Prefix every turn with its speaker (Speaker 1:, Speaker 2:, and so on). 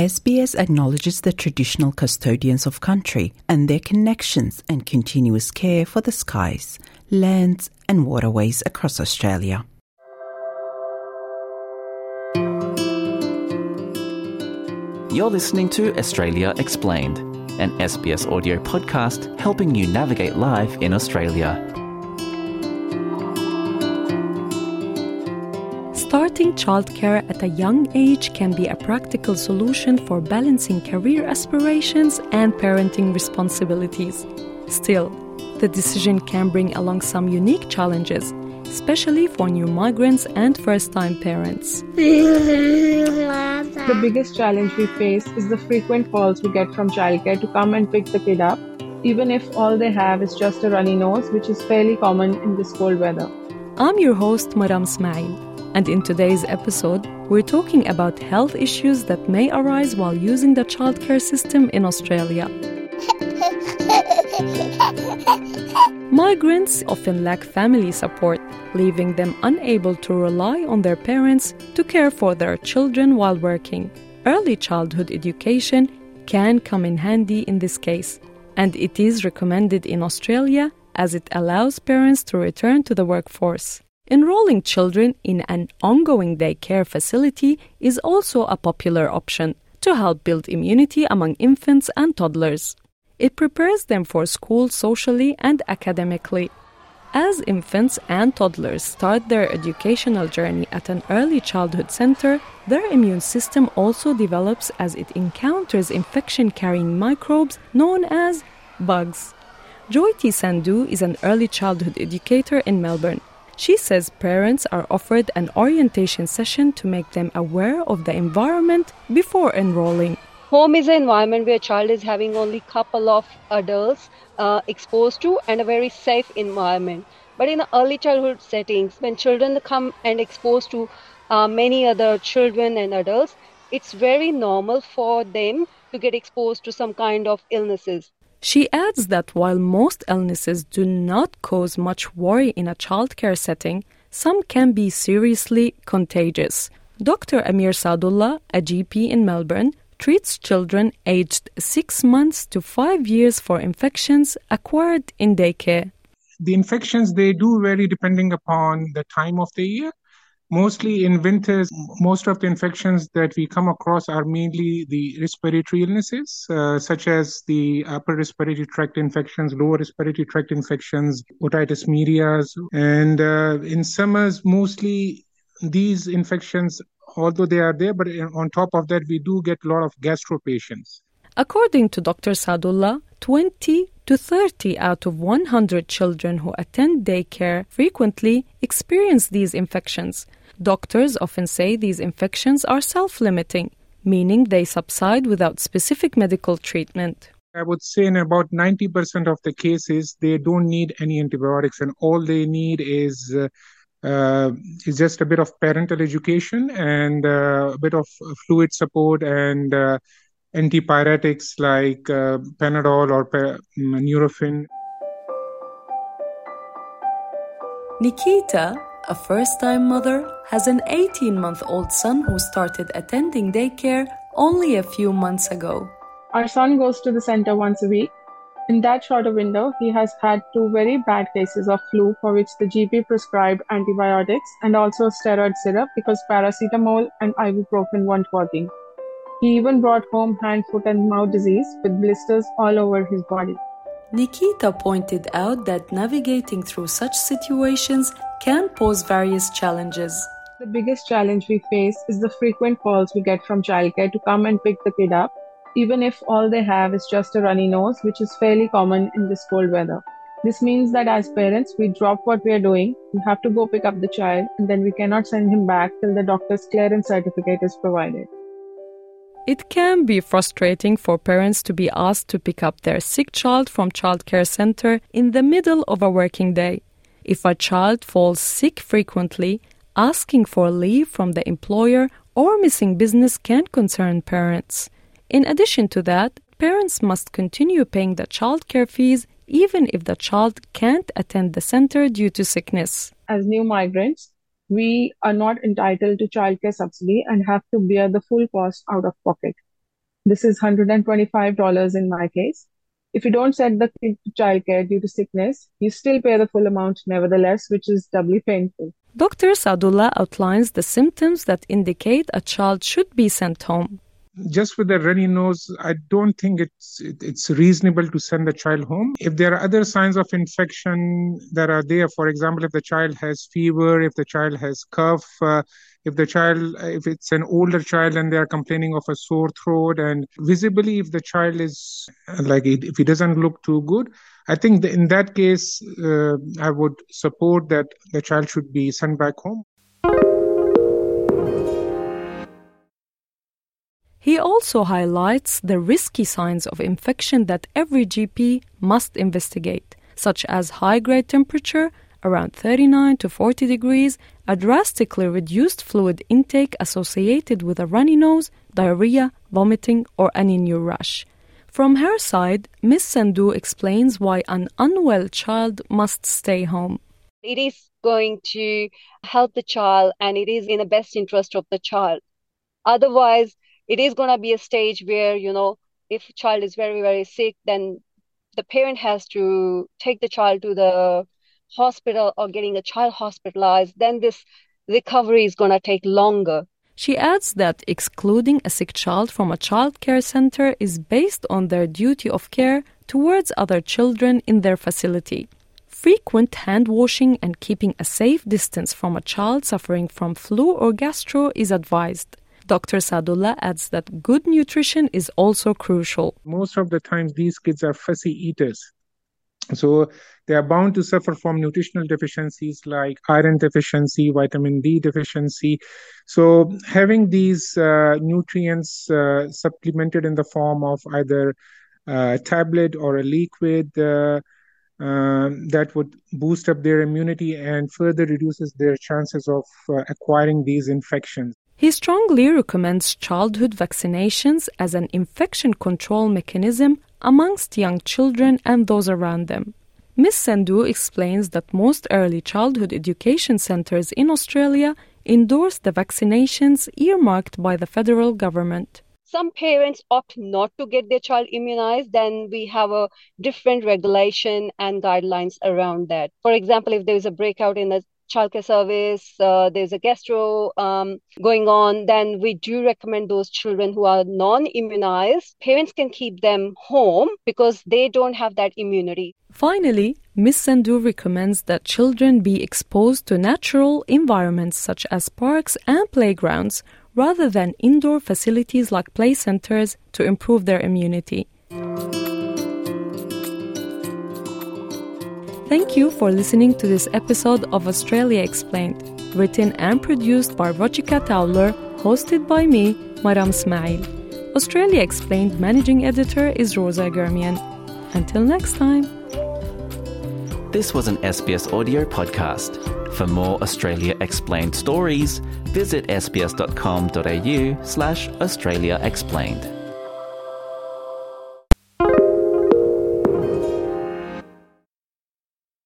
Speaker 1: SBS acknowledges the traditional custodians of country and their connections and continuous care for the skies, lands, and waterways across Australia.
Speaker 2: You're listening to Australia Explained, an SBS audio podcast helping you navigate life in Australia.
Speaker 3: Childcare at a young age can be a practical solution for balancing career aspirations and parenting responsibilities. Still, the decision can bring along some unique challenges, especially for new migrants and first time parents.
Speaker 4: The biggest challenge we face is the frequent calls we get from childcare to come and pick the kid up, even if all they have is just a runny nose, which is fairly common in this cold weather.
Speaker 3: I'm your host, Maram Ismail, and in today's episode, we're talking about health issues that may arise while using the childcare system in Australia. Migrants often lack family support, leaving them unable to rely on their parents to care for their children while working. Early childhood education can come in handy in this case, and it is recommended in Australia as it allows parents to return to the workforce. Enrolling children in an ongoing daycare facility is also a popular option to help build immunity among infants and toddlers. It prepares them for school socially and academically. As infants and toddlers start their educational journey at an early childhood center, their immune system also develops as it encounters infection carrying microbes known as bugs. Jyoti Sandhu is an early childhood educator in Melbourne. She says parents are offered an orientation session to make them aware of the environment before enrolling.
Speaker 5: Home is an environment where a child is having only couple of adults uh, exposed to and a very safe environment. But in the early childhood settings, when children come and exposed to uh, many other children and adults, it's very normal for them to get exposed to some kind of illnesses.
Speaker 3: She adds that while most illnesses do not cause much worry in a childcare setting, some can be seriously contagious. Dr. Amir Sadullah, a GP in Melbourne, treats children aged 6 months to 5 years for infections acquired in daycare.
Speaker 6: The infections they do vary depending upon the time of the year mostly in winters most of the infections that we come across are mainly the respiratory illnesses uh, such as the upper respiratory tract infections lower respiratory tract infections otitis media and uh, in summers mostly these infections although they are there but on top of that we do get a lot of gastro patients.
Speaker 3: According to dr sadullah 20 to 30 out of 100 children who attend daycare frequently experience these infections Doctors often say these infections are self limiting, meaning they subside without specific medical treatment.
Speaker 6: I would say in about 90% of the cases, they don't need any antibiotics, and all they need is uh, uh, is just a bit of parental education and uh, a bit of fluid support and uh, antipyretics like uh, Panadol or pa- mm, Nurofen.
Speaker 3: Nikita a first time mother, has an 18 month old son who started attending daycare only a few months ago.
Speaker 4: Our son goes to the center once a week. In that shorter window, he has had two very bad cases of flu for which the GP prescribed antibiotics and also steroid syrup because paracetamol and ibuprofen weren't working. He even brought home hand, foot, and mouth disease with blisters all over his body.
Speaker 3: Nikita pointed out that navigating through such situations can pose various challenges.
Speaker 4: The biggest challenge we face is the frequent calls we get from childcare to come and pick the kid up, even if all they have is just a runny nose, which is fairly common in this cold weather. This means that as parents, we drop what we are doing, we have to go pick up the child, and then we cannot send him back till the doctor's clearance certificate is provided.
Speaker 3: It can be frustrating for parents to be asked to pick up their sick child from childcare center in the middle of a working day. If a child falls sick frequently, asking for leave from the employer or missing business can concern parents. In addition to that, parents must continue paying the childcare fees even if the child can't attend the center due to sickness.
Speaker 4: As new migrants, we are not entitled to childcare subsidy and have to bear the full cost out of pocket. This is $125 in my case. If you don't send the kid to childcare due to sickness, you still pay the full amount nevertheless, which is doubly painful.
Speaker 3: Dr. Sadullah outlines the symptoms that indicate a child should be sent home.
Speaker 6: Just with a runny nose, I don't think it's it's reasonable to send the child home. If there are other signs of infection that are there, for example, if the child has fever, if the child has cough, uh, if the child if it's an older child and they are complaining of a sore throat and visibly if the child is like if he doesn't look too good i think in that case uh, i would support that the child should be sent back home
Speaker 3: He also highlights the risky signs of infection that every GP must investigate, such as high grade temperature, around 39 to 40 degrees, a drastically reduced fluid intake associated with a runny nose, diarrhea, vomiting, or any new rash. From her side, Ms. Sandhu explains why an unwell child must stay home.
Speaker 5: It is going to help the child and it is in the best interest of the child. Otherwise, it is going to be a stage where, you know, if child is very, very sick, then the parent has to take the child to the hospital or getting a child hospitalized, then this recovery is going to take longer.
Speaker 3: She adds that excluding a sick child from a child care center is based on their duty of care towards other children in their facility. Frequent hand washing and keeping a safe distance from a child suffering from flu or gastro is advised. Dr. Sadullah adds that good nutrition is also crucial.
Speaker 6: Most of the times, these kids are fussy eaters. So they are bound to suffer from nutritional deficiencies like iron deficiency, vitamin D deficiency. So having these uh, nutrients uh, supplemented in the form of either a tablet or a liquid uh, um, that would boost up their immunity and further reduces their chances of uh, acquiring these infections.
Speaker 3: He strongly recommends childhood vaccinations as an infection control mechanism amongst young children and those around them. Ms. Sandhu explains that most early childhood education centers in Australia endorse the vaccinations earmarked by the federal government.
Speaker 5: Some parents opt not to get their child immunized, then we have a different regulation and guidelines around that. For example, if there is a breakout in the childcare service, uh, there's a gastro um, going on, then we do recommend those children who are non immunized. Parents can keep them home because they don't have that immunity.
Speaker 3: Finally, Ms. Sandhu recommends that children be exposed to natural environments such as parks and playgrounds rather than indoor facilities like play centers to improve their immunity. Thank you for listening to this episode of Australia Explained, written and produced by Ruchika Talwar, hosted by me, Maram Ismail. Australia Explained managing editor is Rosa Germian. Until next time.
Speaker 2: This was an SBS audio podcast. For more Australia Explained stories, visit sbs.com.au slash Australia Explained.